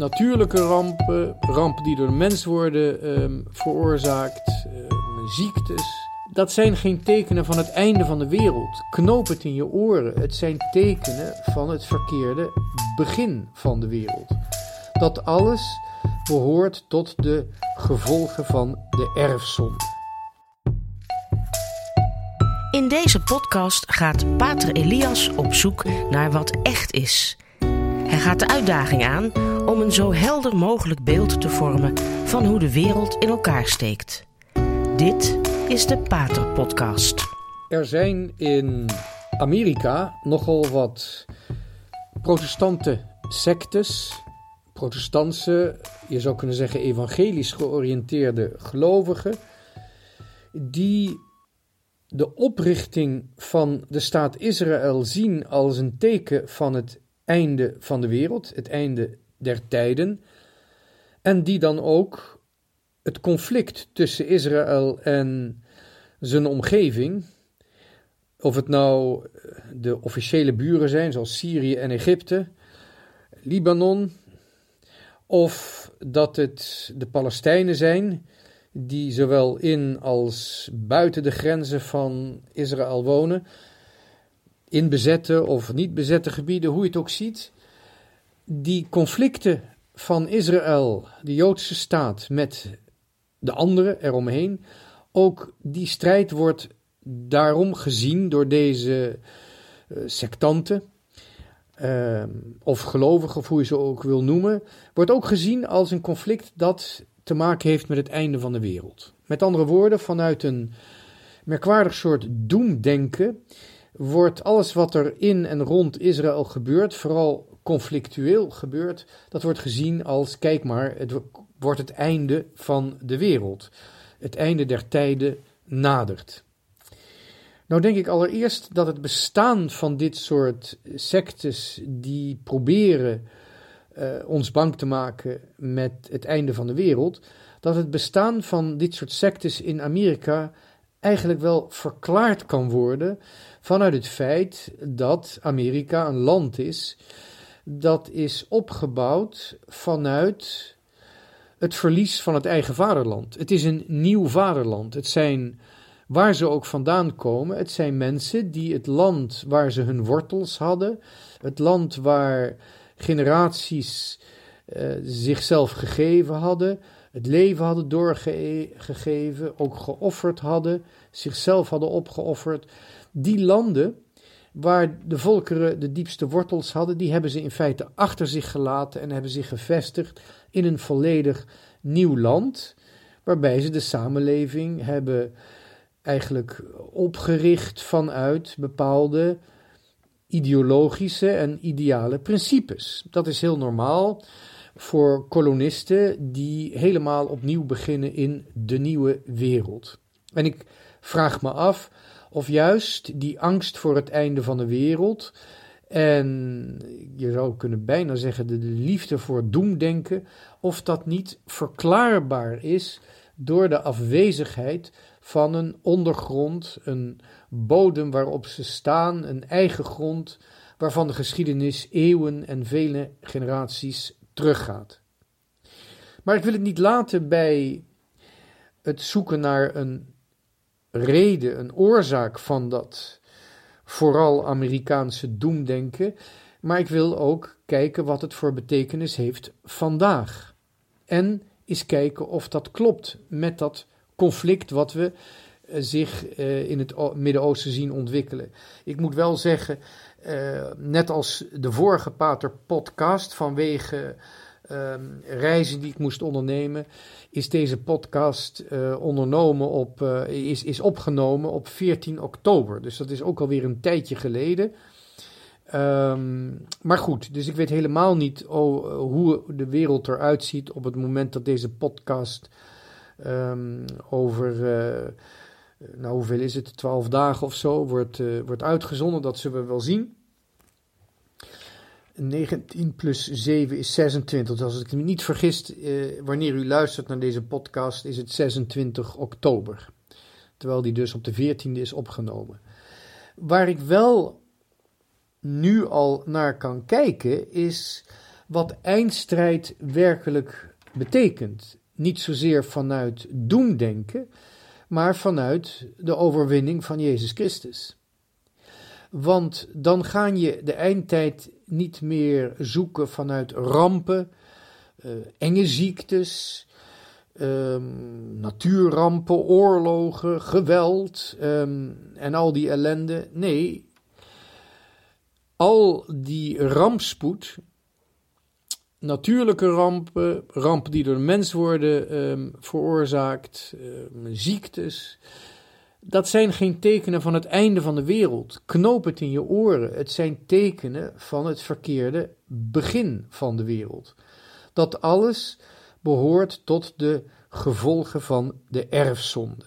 natuurlijke rampen, rampen die door de mens worden ehm, veroorzaakt, ehm, ziektes. Dat zijn geen tekenen van het einde van de wereld. Knoop het in je oren. Het zijn tekenen van het verkeerde begin van de wereld. Dat alles behoort tot de gevolgen van de erfzonde. In deze podcast gaat Pater Elias op zoek naar wat echt is. Hij gaat de uitdaging aan om een zo helder mogelijk beeld te vormen van hoe de wereld in elkaar steekt. Dit is de Pater Podcast. Er zijn in Amerika nogal wat protestante sectes, protestantse, je zou kunnen zeggen evangelisch georiënteerde gelovigen, die de oprichting van de staat Israël zien als een teken van het einde van de wereld, het einde der tijden, en die dan ook het conflict tussen Israël en zijn omgeving, of het nou de officiële buren zijn, zoals Syrië en Egypte, Libanon, of dat het de Palestijnen zijn, die zowel in als buiten de grenzen van Israël wonen, in bezette of niet bezette gebieden, hoe je het ook ziet, die conflicten van Israël, de Joodse staat, met de anderen eromheen, ook die strijd wordt daarom gezien door deze uh, sectanten, uh, of gelovigen, of hoe je ze ook wil noemen, wordt ook gezien als een conflict dat te maken heeft met het einde van de wereld. Met andere woorden, vanuit een merkwaardig soort doemdenken wordt alles wat er in en rond Israël gebeurt, vooral conflictueel gebeurt, dat wordt gezien als, kijk maar, het wordt het einde van de wereld. Het einde der tijden nadert. Nou denk ik allereerst dat het bestaan van dit soort sectes die proberen uh, ons bang te maken met het einde van de wereld, dat het bestaan van dit soort sectes in Amerika eigenlijk wel verklaard kan worden vanuit het feit dat Amerika een land is dat is opgebouwd vanuit het verlies van het eigen vaderland. Het is een nieuw vaderland. Het zijn, waar ze ook vandaan komen, het zijn mensen die het land waar ze hun wortels hadden, het land waar generaties uh, zichzelf gegeven hadden, het leven hadden doorgegeven, ook geofferd hadden, zichzelf hadden opgeofferd. Die landen waar de volkeren de diepste wortels hadden, die hebben ze in feite achter zich gelaten en hebben zich gevestigd in een volledig nieuw land, waarbij ze de samenleving hebben eigenlijk opgericht vanuit bepaalde ideologische en ideale principes. Dat is heel normaal voor kolonisten die helemaal opnieuw beginnen in de nieuwe wereld. En ik vraag me af of juist die angst voor het einde van de wereld en je zou kunnen bijna zeggen de liefde voor doemdenken, of dat niet verklaarbaar is door de afwezigheid van een ondergrond, een bodem waarop ze staan, een eigen grond waarvan de geschiedenis eeuwen en vele generaties teruggaat. Maar ik wil het niet laten bij het zoeken naar een reden, een oorzaak van dat vooral Amerikaanse doemdenken, maar ik wil ook kijken wat het voor betekenis heeft vandaag. En eens kijken of dat klopt met dat conflict wat we eh, zich uh, in het Midden-Oosten zien ontwikkelen. Ik moet wel zeggen, uh, net als de vorige Pater podcast vanwege Ehm, reizen die ik moest ondernemen, is deze podcast uh, ondernomen op, uh, is, is opgenomen op 14 oktober. Dus dat is ook alweer een tijdje geleden. Um, maar goed, dus ik weet helemaal niet hoe de wereld eruit ziet op het moment dat deze podcast um, over, uh, nou hoeveel is het, 12 dagen of zo, wordt, wordt uitgezonden. Dat zullen we wel zien. 19 plus 7 is 26. Dus als ik me niet vergis, eh, wanneer u luistert naar deze podcast, is het 26 oktober. Terwijl die dus op de 14e is opgenomen. Waar ik wel nu al naar kan kijken, is wat eindstrijd werkelijk betekent. Niet zozeer vanuit doemdenken, maar vanuit de overwinning van Jezus Christus. Want dan ga je de eindtijd niet meer zoeken vanuit rampen, uh, enge ziektes, um, natuurrampen, oorlogen, geweld um, en al die ellende. Nee, al die rampspoed, natuurlijke rampen, rampen die door de mens worden um, veroorzaakt, ziektes, dat zijn geen tekenen van het einde van de wereld. Knoop het in je oren. Het zijn tekenen van het verkeerde begin van de wereld. Dat alles behoort tot de gevolgen van de erfzonde.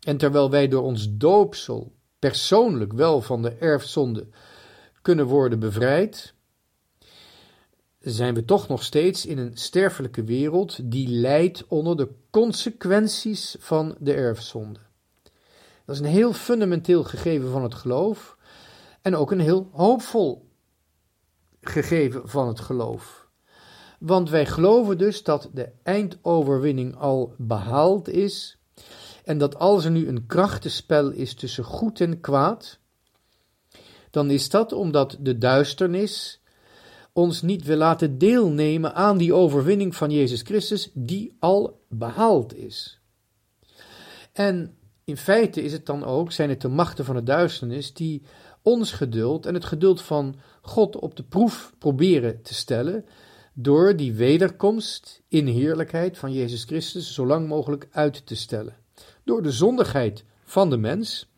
En terwijl wij door ons doopsel persoonlijk wel van de erfzonde kunnen worden bevrijd, zijn we toch nog steeds in een sterfelijke wereld die lijdt onder de consequenties van de erfzonde. Dat is een heel fundamenteel gegeven van het geloof en ook een heel hoopvol gegeven van het geloof. Want wij geloven dus dat de eindoverwinning al behaald is en dat als er nu een krachtenspel is tussen goed en kwaad, dan is dat omdat de duisternis ons niet wil laten deelnemen aan die overwinning van Jezus Christus, die al behaald is. En in feite is het dan ook, zijn het de machten van de duisternis die ons geduld en het geduld van God op de proef proberen te stellen door die wederkomst in heerlijkheid van Jezus Christus zo lang mogelijk uit te stellen. Door de zondigheid van de mens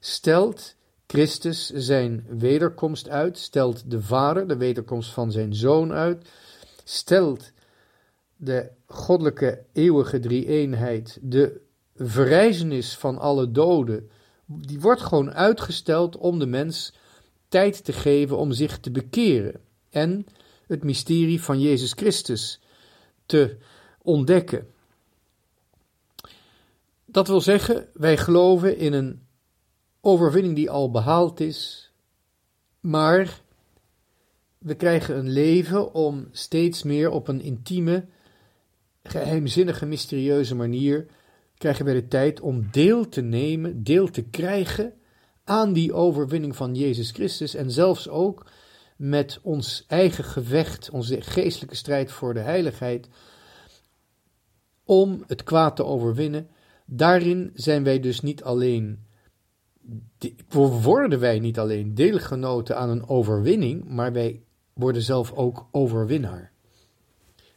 stelt Christus zijn wederkomst uit, stelt de Vader de wederkomst van zijn Zoon uit, stelt de goddelijke eeuwige drie-eenheid de verrijzenis van alle doden, die wordt gewoon uitgesteld om de mens tijd te geven om zich te bekeren en het mysterie van Jezus Christus te ontdekken. Dat wil zeggen, wij geloven in een overwinning die al behaald is, maar we krijgen een leven om steeds meer op een intieme, geheimzinnige, mysterieuze manier krijgen wij de tijd om deel te nemen, deel te krijgen aan die overwinning van Jezus Christus en zelfs ook met ons eigen gevecht, onze geestelijke strijd voor de heiligheid, om het kwaad te overwinnen. Daarin zijn wij dus niet alleen, worden wij niet alleen deelgenoten aan een overwinning, maar wij worden zelf ook overwinnaar.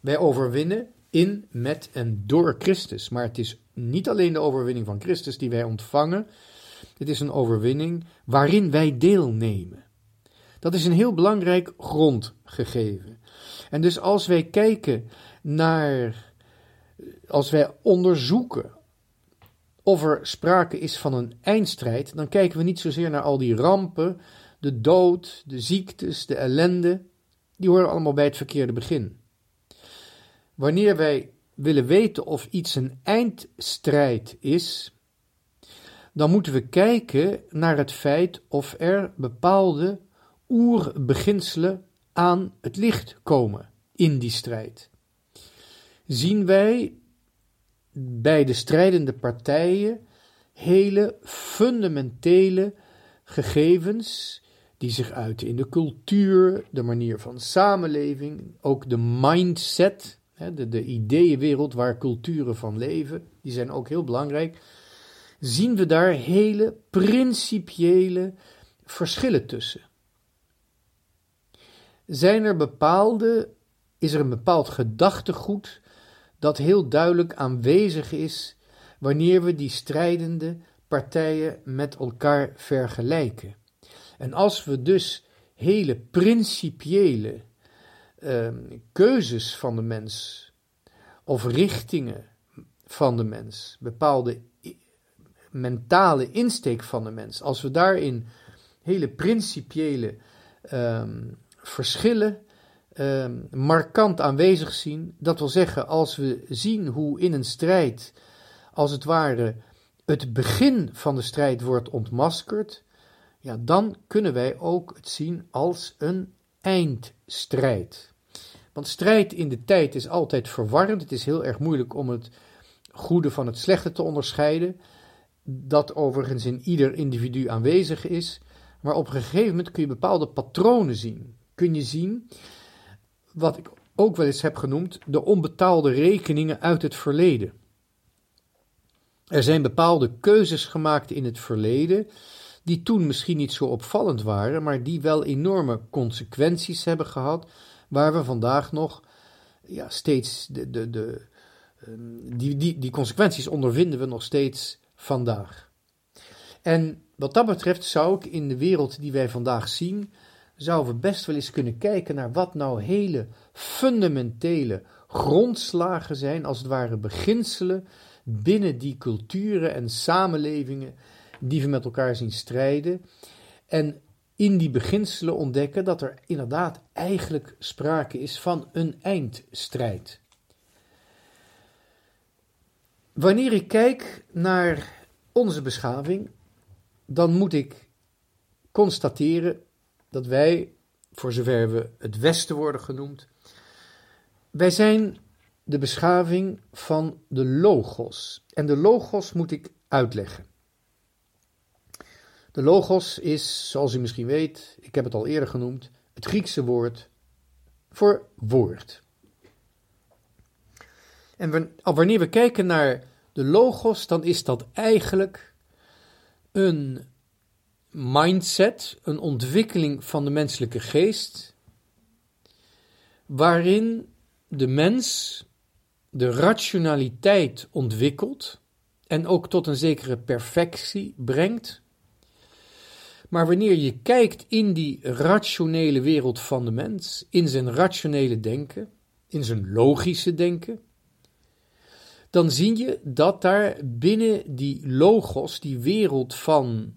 Wij overwinnen in, met en door Christus. Maar het is niet alleen de overwinning van Christus die wij ontvangen, het is een overwinning waarin wij deelnemen. Dat is een heel belangrijk grondgegeven. En dus als wij kijken naar, als wij onderzoeken of er sprake is van een eindstrijd, dan kijken we niet zozeer naar al die rampen, de dood, de ziektes, de ellende. Die horen allemaal bij het verkeerde begin. Wanneer wij willen weten of iets een eindstrijd is, dan moeten we kijken naar het feit of er bepaalde oerbeginselen aan het licht komen in die strijd. Zien wij bij de strijdende partijen hele fundamentele gegevens die zich uiten in de cultuur, de manier van samenleving, ook de mindset de, de ideeënwereld waar culturen van leven, die zijn ook heel belangrijk, zien we daar hele principiële verschillen tussen. Zijn er bepaalde, is er een bepaald gedachtegoed dat heel duidelijk aanwezig is wanneer we die strijdende partijen met elkaar vergelijken. En als we dus hele principiële Ehm, keuzes van de mens of richtingen van de mens, bepaalde mentale insteek van de mens, als we daarin hele principiële ehm, verschillen ehm, markant aanwezig zien, dat wil zeggen, als we zien hoe in een strijd, als het ware, het begin van de strijd wordt ontmaskerd, ja, dan kunnen wij ook het zien als een eindstrijd. Want strijd in de tijd is altijd verwarrend. Het is heel erg moeilijk om het goede van het slechte te onderscheiden. Dat overigens in ieder individu aanwezig is. Maar op een gegeven moment kun je bepaalde patronen zien. Kun je zien wat ik ook wel eens heb genoemd de onbetaalde rekeningen uit het verleden. Er zijn bepaalde keuzes gemaakt in het verleden die toen misschien niet zo opvallend waren, maar die wel enorme consequenties hebben gehad, waar we vandaag nog ja, steeds de, de, de, ehm, die, die, die consequenties ondervinden we nog steeds vandaag. En wat dat betreft zou ik in de wereld die wij vandaag zien, zouden we best wel eens kunnen kijken naar wat nou hele fundamentele grondslagen zijn, als het ware beginselen binnen die culturen en samenlevingen die we met elkaar zien strijden. En in die beginselen ontdekken dat er inderdaad eigenlijk sprake is van een eindstrijd. Wanneer ik kijk naar onze beschaving, dan moet ik constateren dat wij, voor zover we het Westen worden genoemd, wij zijn de beschaving van de logos. En de logos moet ik uitleggen. De logos is, zoals u misschien weet, ik heb het al eerder genoemd, het Griekse woord voor woord. En wanneer we kijken naar de logos, dan is dat eigenlijk een mindset, een ontwikkeling van de menselijke geest, waarin de mens de rationaliteit ontwikkelt en ook tot een zekere perfectie brengt. Maar wanneer je kijkt in die rationele wereld van de mens, in zijn rationele denken, in zijn logische denken, dan zie je dat daar binnen die logos, die wereld van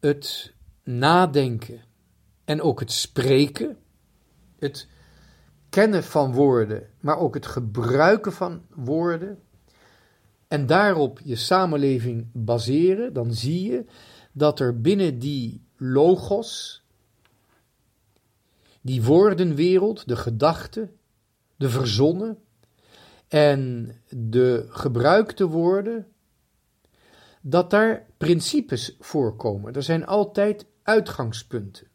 het nadenken en ook het spreken, het kennen van woorden, maar ook het gebruiken van woorden, en daarop je samenleving baseren, dan zie je dat er binnen die logos, die woordenwereld, de gedachte, de verzonnen en de gebruikte woorden, dat daar principes voorkomen. Er zijn altijd uitgangspunten.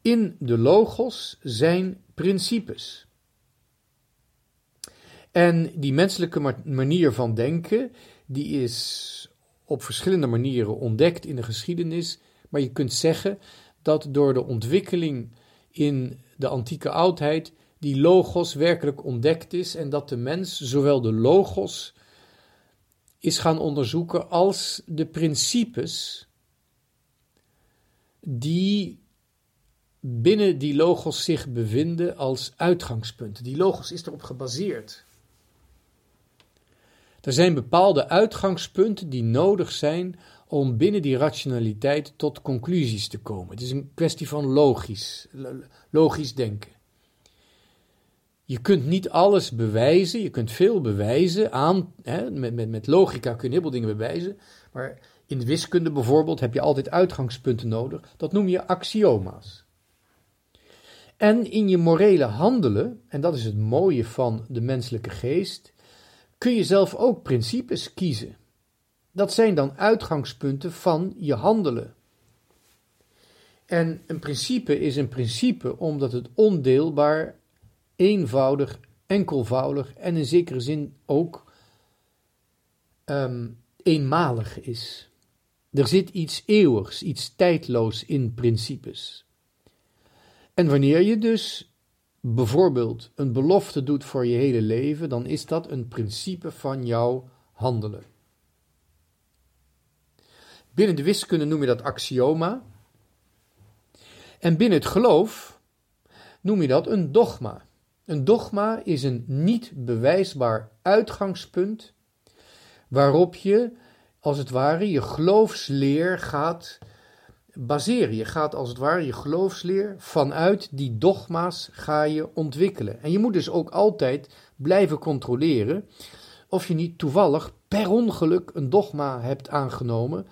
In de logos zijn principes. En die menselijke manier van denken, die is op verschillende manieren ontdekt in de geschiedenis, maar je kunt zeggen dat door de ontwikkeling in de antieke oudheid die logos werkelijk ontdekt is en dat de mens zowel de logos is gaan onderzoeken als de principes die binnen die logos zich bevinden als uitgangspunt. Die logos is erop gebaseerd. Er zijn bepaalde uitgangspunten die nodig zijn om binnen die rationaliteit tot conclusies te komen. Het is een kwestie van logisch, logisch denken. Je kunt niet alles bewijzen, je kunt veel bewijzen aan, hè, met, met, met logica kun je heel veel dingen bewijzen, maar in de wiskunde bijvoorbeeld heb je altijd uitgangspunten nodig, dat noem je axioma's. En in je morele handelen, en dat is het mooie van de menselijke geest, kun je zelf ook principes kiezen. Dat zijn dan uitgangspunten van je handelen. En een principe is een principe omdat het ondeelbaar, eenvoudig, enkelvoudig en in zekere zin ook um, eenmalig is. Er zit iets eeuwigs, iets tijdloos in principes. En wanneer je dus bijvoorbeeld een belofte doet voor je hele leven, dan is dat een principe van jouw handelen. Binnen de wiskunde noem je dat axioma. En binnen het geloof noem je dat een dogma. Een dogma is een niet bewijsbaar uitgangspunt waarop je, als het ware, je geloofsleer gaat baseren. Je gaat als het ware je geloofsleer vanuit die dogma's ga je ontwikkelen. En je moet dus ook altijd blijven controleren of je niet toevallig per ongeluk een dogma hebt aangenomen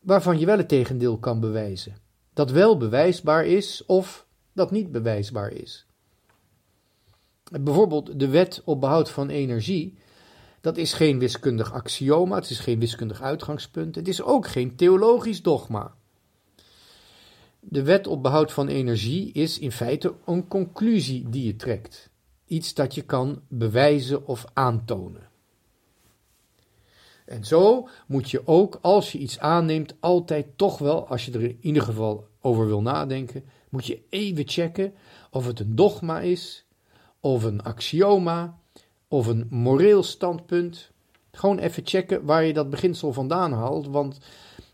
waarvan je wel het tegendeel kan bewijzen. dat wel bewijsbaar is of dat niet bewijsbaar is. Bijvoorbeeld de wet op behoud van energie, dat is geen wiskundig axioma, het is geen wiskundig uitgangspunt, het is ook geen theologisch dogma. De wet op behoud van energie is in feite een conclusie die je trekt. Iets dat je kan bewijzen of aantonen. En zo moet je ook als je iets aanneemt, altijd toch wel, als je er in ieder geval over wil nadenken, moet je even checken of het een dogma is, of een axioma, of een moreel standpunt. Gewoon even checken waar je dat beginsel vandaan haalt, want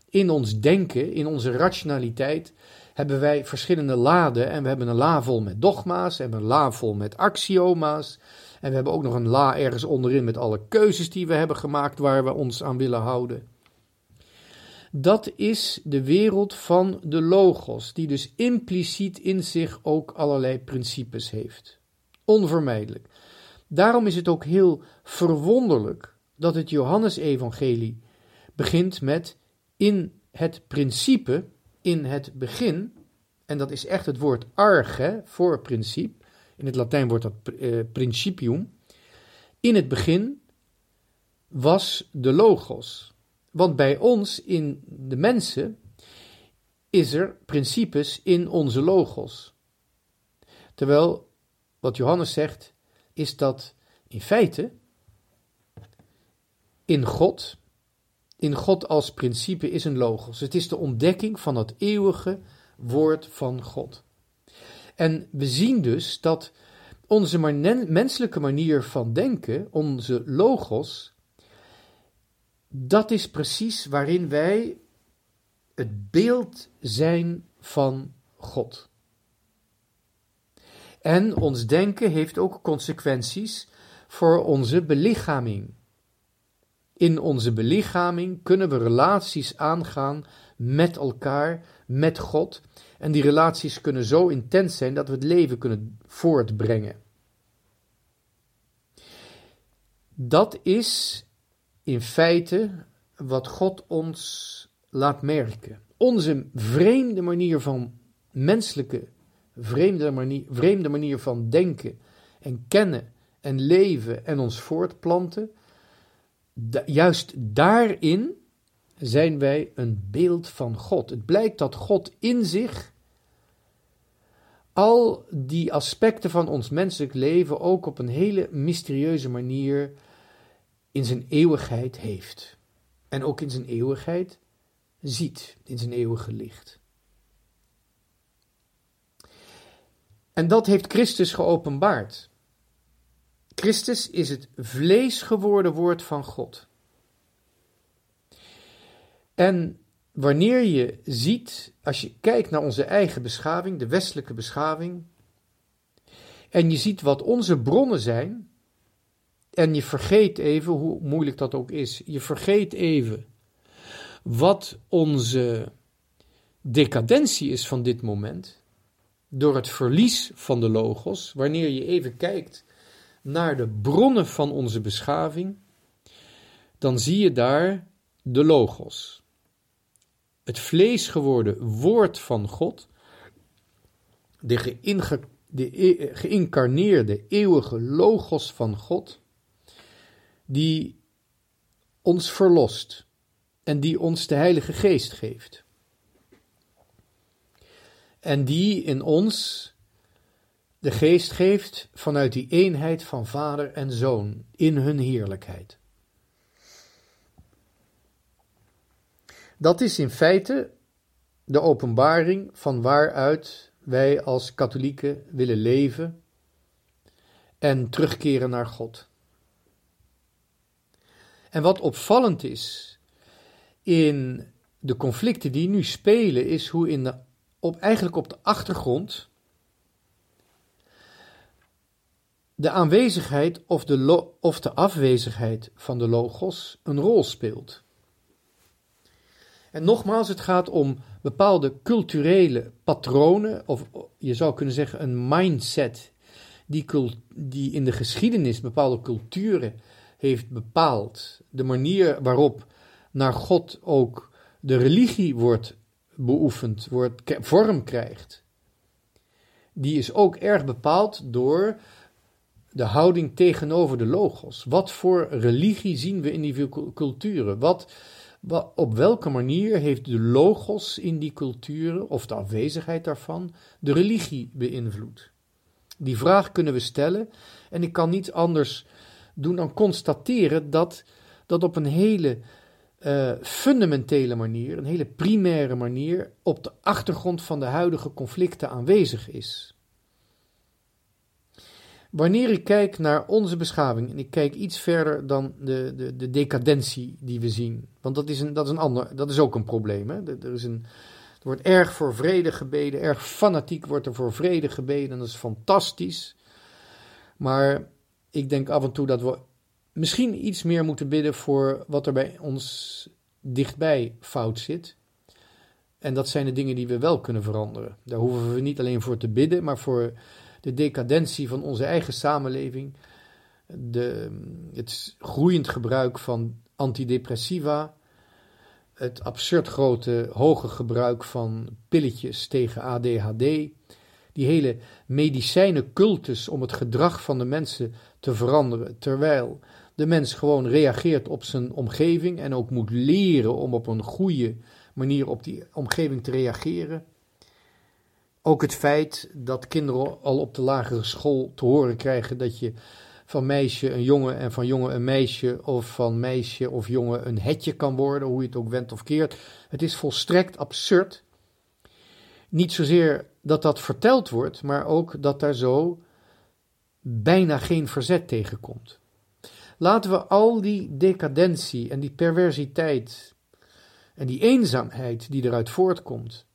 in ons denken, in onze rationaliteit, hebben wij verschillende laden. En we hebben een la vol met dogma's, en een la vol met axioma's. En we hebben ook nog een la ergens onderin met alle keuzes die we hebben gemaakt waar we ons aan willen houden. Dat is de wereld van de logos, die dus impliciet in zich ook allerlei principes heeft. Onvermijdelijk. Daarom is het ook heel verwonderlijk dat het Johannesevangelie begint met in het principe in het begin, en dat is echt het woord arge voor principe, in het Latijn wordt dat uh, principium, in het begin was de logos. Want bij ons, in de mensen, is er principes in onze logos. Terwijl wat Johannes zegt, is dat in feite in God in God als principe is een logos. Het is de ontdekking van het eeuwige woord van God. En we zien dus dat onze menselijke manier van denken, onze logos, dat is precies waarin wij het beeld zijn van God. En ons denken heeft ook consequenties voor onze belichaming. In onze belichaming kunnen we relaties aangaan met elkaar, met God. En die relaties kunnen zo intens zijn dat we het leven kunnen voortbrengen. Dat is in feite wat God ons laat merken. Onze vreemde manier van menselijke, vreemde manier, vreemde manier van denken en kennen en leven en ons voortplanten juist daarin zijn wij een beeld van God. Het blijkt dat God in zich al die aspecten van ons menselijk leven ook op een hele mysterieuze manier in zijn eeuwigheid heeft. En ook in zijn eeuwigheid ziet, in zijn eeuwige licht. En dat heeft Christus geopenbaard. Christus is het vlees geworden woord van God. En wanneer je ziet, als je kijkt naar onze eigen beschaving, de westelijke beschaving, en je ziet wat onze bronnen zijn, en je vergeet even, hoe moeilijk dat ook is, je vergeet even wat onze decadentie is van dit moment, door het verlies van de logos, wanneer je even kijkt naar de bronnen van onze beschaving, dan zie je daar de Logos. Het vlees geworden woord van God, de, de e, geïncarneerde eeuwige Logos van God, die ons verlost en die ons de Heilige Geest geeft. En die in ons de geest geeft vanuit die eenheid van vader en zoon in hun heerlijkheid. Dat is in feite de openbaring van waaruit wij als katholieken willen leven en terugkeren naar God. En wat opvallend is in de conflicten die nu spelen, is hoe in de, op, eigenlijk op de achtergrond de aanwezigheid of de, of de afwezigheid van de logos een rol speelt. En nogmaals, het gaat om bepaalde culturele patronen, of je zou kunnen zeggen een mindset, die, die in de geschiedenis bepaalde culturen heeft bepaald. De manier waarop naar God ook de religie wordt beoefend wordt, vorm krijgt, die is ook erg bepaald door de houding tegenover de logos. Wat voor religie zien we in die culturen? Wat, op welke manier heeft de logos in die culturen, of de afwezigheid daarvan, de religie beïnvloed? Die vraag kunnen we stellen en ik kan niets anders doen dan constateren dat dat op een hele uh, fundamentele manier, een hele primaire manier, op de achtergrond van de huidige conflicten aanwezig is. Wanneer ik kijk naar onze beschaving, en ik kijk iets verder dan de, de, de decadentie die we zien, want dat is, een, dat is, een ander, dat is ook een probleem. Hè? Er, is een, er wordt erg voor vrede gebeden, erg fanatiek wordt er voor vrede gebeden, en dat is fantastisch. Maar ik denk af en toe dat we misschien iets meer moeten bidden voor wat er bij ons dichtbij fout zit. En dat zijn de dingen die we wel kunnen veranderen. Daar hoeven we niet alleen voor te bidden, maar voor de decadentie van onze eigen samenleving, de, het groeiend gebruik van antidepressiva, het absurd grote hoge gebruik van pilletjes tegen ADHD, die hele medicijnencultus om het gedrag van de mensen te veranderen, terwijl de mens gewoon reageert op zijn omgeving en ook moet leren om op een goede manier op die omgeving te reageren. Ook het feit dat kinderen al op de lagere school te horen krijgen dat je van meisje een jongen en van jongen een meisje of van meisje of jongen een hetje kan worden, hoe je het ook wendt of keert. Het is volstrekt absurd. Niet zozeer dat dat verteld wordt, maar ook dat daar zo bijna geen verzet tegen komt. Laten we al die decadentie en die perversiteit en die eenzaamheid die eruit voortkomt,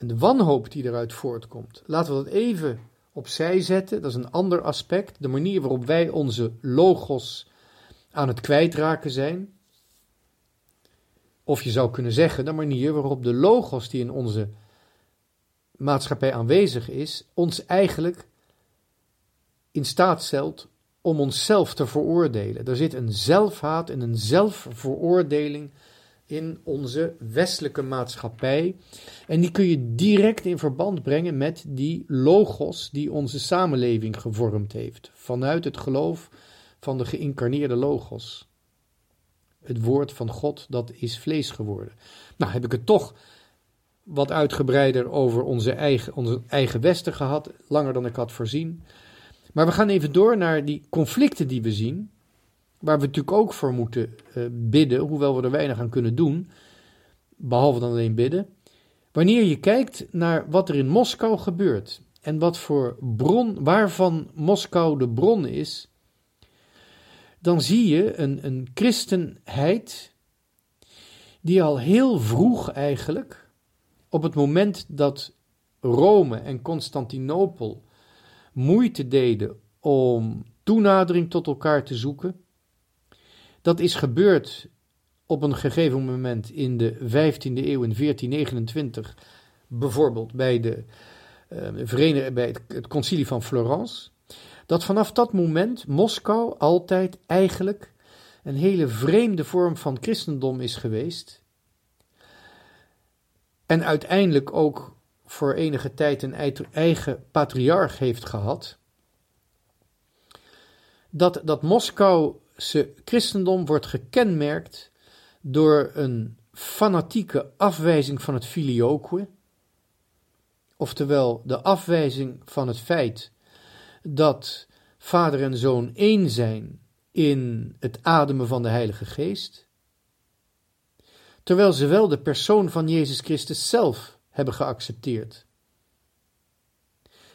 en de wanhoop die eruit voortkomt, laten we dat even opzij zetten. Dat is een ander aspect. De manier waarop wij onze logos aan het kwijtraken zijn. Of je zou kunnen zeggen, de manier waarop de logos die in onze maatschappij aanwezig is, ons eigenlijk in staat stelt om onszelf te veroordelen. Er zit een zelfhaat en een zelfveroordeling in onze westelijke maatschappij. En die kun je direct in verband brengen met die logos die onze samenleving gevormd heeft. Vanuit het geloof van de geïncarneerde logos. Het woord van God dat is vlees geworden. Nou heb ik het toch wat uitgebreider over onze eigen, onze eigen Westen gehad, langer dan ik had voorzien. Maar we gaan even door naar die conflicten die we zien, waar we natuurlijk ook voor moeten uh, bidden, hoewel we er weinig aan kunnen doen, behalve dan alleen bidden. Wanneer je kijkt naar wat er in Moskou gebeurt en wat voor bron, waarvan Moskou de bron is, dan zie je een, een christenheid die al heel vroeg eigenlijk, op het moment dat Rome en Constantinopel moeite deden om toenadering tot elkaar te zoeken. Dat is gebeurd op een gegeven moment in de 15e eeuw, in 1429, bijvoorbeeld bij, de, uh, bij het, het concilie van Florence. Dat vanaf dat moment Moskou altijd eigenlijk een hele vreemde vorm van christendom is geweest. En uiteindelijk ook voor enige tijd een eigen patriarch heeft gehad, dat dat Christendom wordt gekenmerkt door een fanatieke afwijzing van het filioque, oftewel de afwijzing van het feit dat vader en zoon één zijn in het ademen van de Heilige Geest, terwijl ze wel de persoon van Jezus Christus zelf hebben geaccepteerd.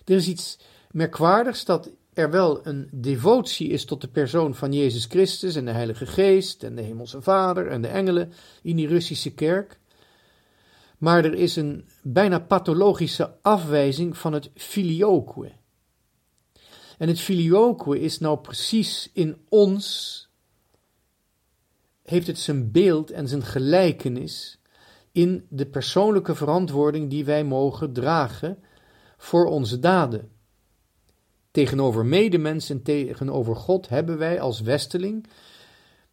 Er is iets merkwaardigs dat er wel een devotie is tot de persoon van Jezus Christus en de Heilige Geest en de Hemelse Vader en de engelen in die Russische kerk. Maar er is een bijna pathologische afwijzing van het filioque. En het filioque is nou precies in ons, heeft het zijn beeld en zijn gelijkenis in de persoonlijke verantwoording die wij mogen dragen voor onze daden. Tegenover medemens en tegenover God hebben wij als westeling,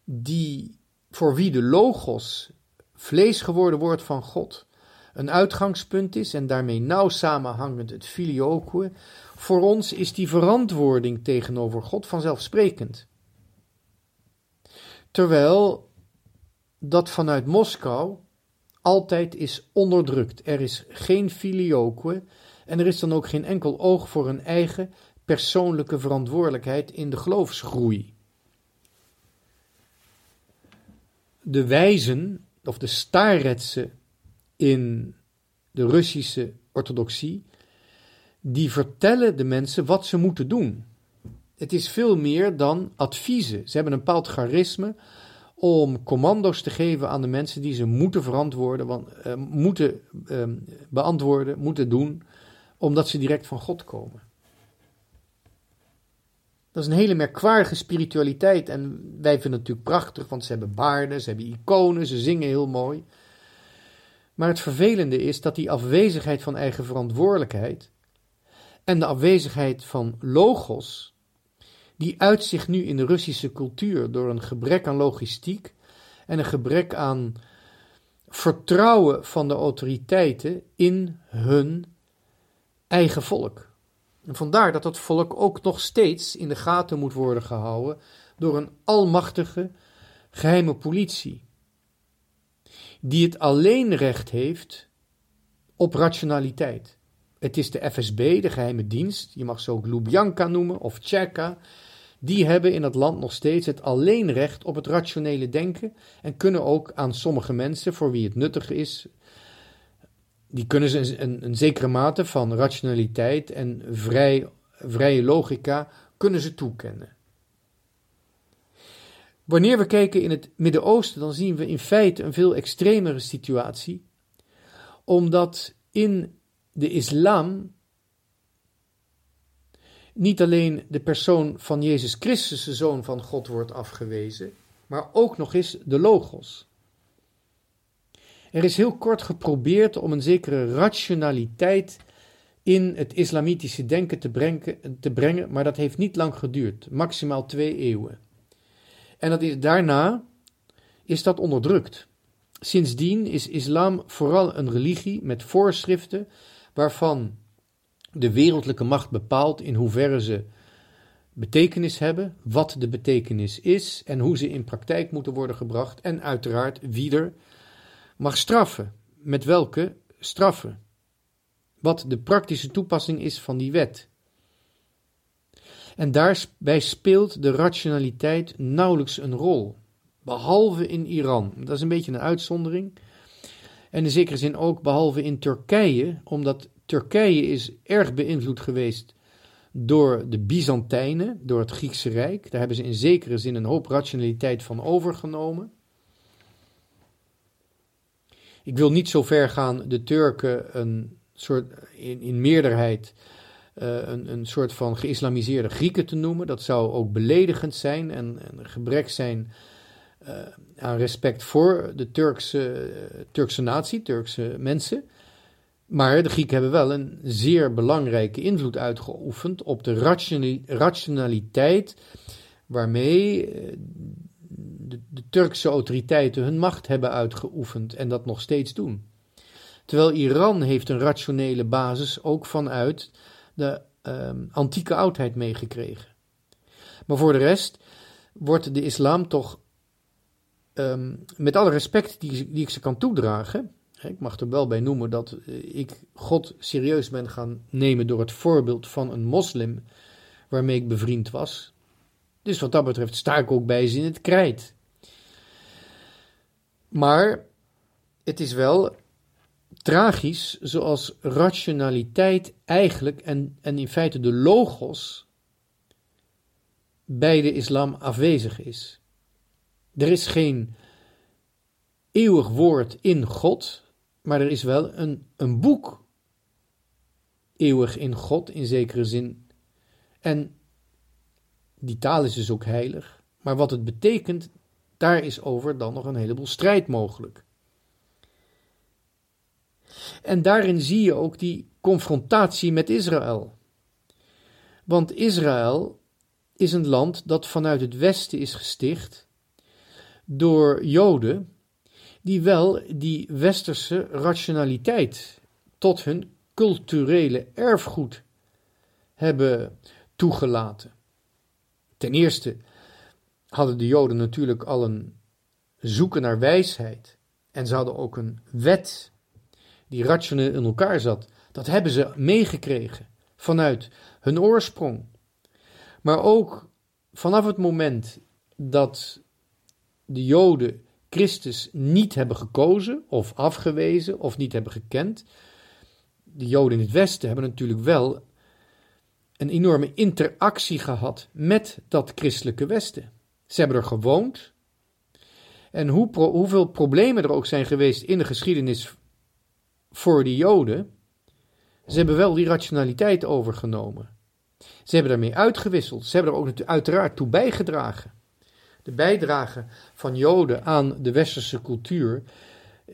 die, voor wie de logos vlees geworden woord van God, een uitgangspunt is en daarmee nauw samenhangend het filioque, voor ons is die verantwoording tegenover God vanzelfsprekend. Terwijl dat vanuit Moskou altijd is onderdrukt. Er is geen filioque en er is dan ook geen enkel oog voor een eigen persoonlijke verantwoordelijkheid in de geloofsgroei. De wijzen, of de staretsen in de Russische orthodoxie, die vertellen de mensen wat ze moeten doen. Het is veel meer dan adviezen. Ze hebben een bepaald charisme om commando's te geven aan de mensen die ze moeten verantwoorden, want, uh, moeten uh, beantwoorden, moeten doen, omdat ze direct van God komen. Dat is een hele merkwaardige spiritualiteit en wij vinden het natuurlijk prachtig, want ze hebben baarden, ze hebben iconen, ze zingen heel mooi. Maar het vervelende is dat die afwezigheid van eigen verantwoordelijkheid en de afwezigheid van logos, die uit zich nu in de Russische cultuur door een gebrek aan logistiek en een gebrek aan vertrouwen van de autoriteiten in hun eigen volk. En vandaar dat dat volk ook nog steeds in de gaten moet worden gehouden door een almachtige geheime politie, die het alleen recht heeft op rationaliteit. Het is de FSB, de geheime dienst, je mag ze ook Lubjanka noemen of Tjeka. Die hebben in het land nog steeds het alleenrecht op het rationele denken en kunnen ook aan sommige mensen, voor wie het nuttig is, die kunnen ze een, een, zekere mate van rationaliteit en vrij, vrije logica kunnen ze toekennen. Wanneer we kijken in het Midden-Oosten, dan zien we in feite een veel extremere situatie, omdat in de islam niet alleen de persoon van Jezus Christus, de Zoon van God, wordt afgewezen, maar ook nog eens de Logos. Er is heel kort geprobeerd om een zekere rationaliteit in het islamitische denken te brengen, te brengen, maar dat heeft niet lang geduurd, maximaal twee eeuwen. En dat is, daarna is dat onderdrukt. Sindsdien is islam vooral een religie met voorschriften waarvan de wereldlijke macht bepaalt in hoeverre ze betekenis hebben, wat de betekenis is en hoe ze in praktijk moeten worden gebracht en uiteraard wie er mag straffen. Met welke straffen? Wat de praktische toepassing is van die wet. En daarbij speelt de rationaliteit nauwelijks een rol, behalve in Iran. Dat is een beetje een uitzondering. En in zekere zin ook behalve in Turkije, omdat Turkije is erg beïnvloed geweest door de Byzantijnen, door het Griekse Rijk. Daar hebben ze in zekere zin een hoop rationaliteit van overgenomen. Ik wil niet zo ver gaan de Turken een soort, in, in meerderheid uh, een, een soort van geïslamiseerde Grieken te noemen. Dat zou ook beledigend zijn en, een gebrek zijn uh, aan respect voor de Turkse, uh, Turkse natie, Turkse mensen. Maar de Grieken hebben wel een zeer belangrijke invloed uitgeoefend op de rationaliteit waarmee de, Turkse autoriteiten hun macht hebben uitgeoefend en dat nog steeds doen. Terwijl Iran heeft een rationele basis ook vanuit de um, antieke oudheid meegekregen. Maar voor de rest wordt de islam toch, um, met alle respect die, die ik ze kan toedragen, ik mag er wel bij noemen dat eh, ik God serieus ben gaan nemen door het voorbeeld van een moslim waarmee ik bevriend was. Dus wat dat betreft sta ik ook bij ze in het krijt. Maar het is wel tragisch zoals rationaliteit eigenlijk en, en in feite de logos bij de islam afwezig is. Er is geen eeuwig woord in God, maar er is wel een, een boek eeuwig in God in zekere zin. En die taal is dus ook heilig, maar wat het betekent, daar is over dan nog een heleboel strijd mogelijk. En daarin zie je ook die confrontatie met Israël. Want Israël is een land dat vanuit het westen is gesticht door Joden die wel die westerse rationaliteit tot hun culturele erfgoed hebben toegelaten. Ten eerste hadden de Joden natuurlijk al een zoeken naar wijsheid. En ze hadden ook een wet die rationeel in elkaar zat. Dat hebben ze meegekregen vanuit hun oorsprong. Maar ook vanaf het moment dat de Joden Christus niet hebben gekozen of afgewezen of niet hebben gekend. De Joden in het Westen hebben natuurlijk wel een enorme interactie gehad met dat christelijke Westen. Ze hebben er gewoond. En hoe hoeveel problemen er ook zijn geweest in de geschiedenis voor de Joden, ze hebben wel die rationaliteit overgenomen. Ze hebben daarmee uitgewisseld. Ze hebben er ook uiteraard toe bijgedragen. De bijdrage van Joden aan de westerse cultuur,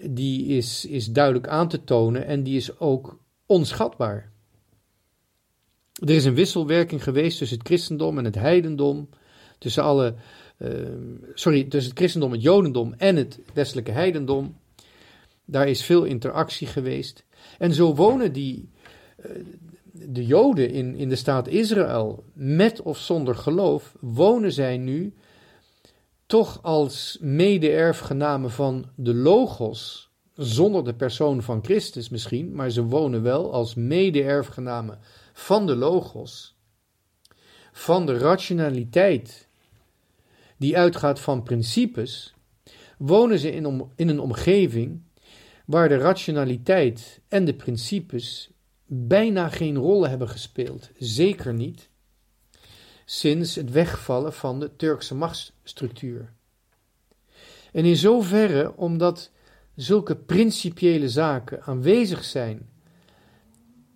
die is, is duidelijk aan te tonen en die is ook onschatbaar. Er is een wisselwerking geweest tussen het christendom en het heidendom, tussen alle, uh, sorry, tussen het christendom, het jodendom en het westelijke heidendom. Daar is veel interactie geweest. En zo wonen die, uh, de Joden in, in de staat Israël, met of zonder geloof, wonen zij nu toch als mede-erfgenamen van de Logos, zonder de persoon van Christus misschien, maar ze wonen wel als mede-erfgenamen van de Logos, van de rationaliteit die uitgaat van principes, wonen ze in, in een omgeving waar de rationaliteit en de principes bijna geen rollen hebben gespeeld, zeker niet sinds het wegvallen van de Turkse machtsstructuur. En in zoverre omdat zulke principiële zaken aanwezig zijn,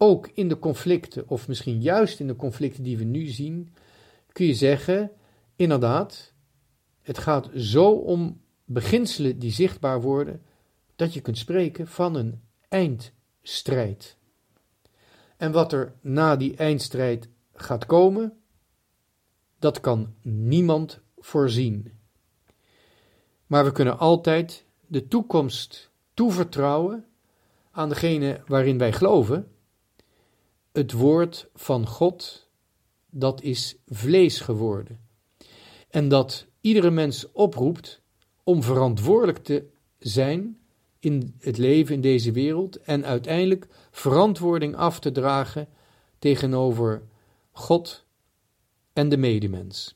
ook in de conflicten, of misschien juist in de conflicten die we nu zien, kun je zeggen, inderdaad, het gaat zo om beginselen die zichtbaar worden, dat je kunt spreken van een eindstrijd. En wat er na die eindstrijd gaat komen, dat kan niemand voorzien. Maar we kunnen altijd de toekomst toevertrouwen aan degene waarin wij geloven. Het woord van God, dat is vlees geworden. En dat iedere mens oproept om verantwoordelijk te zijn in het leven in deze wereld en uiteindelijk verantwoording af te dragen tegenover God en de medemens.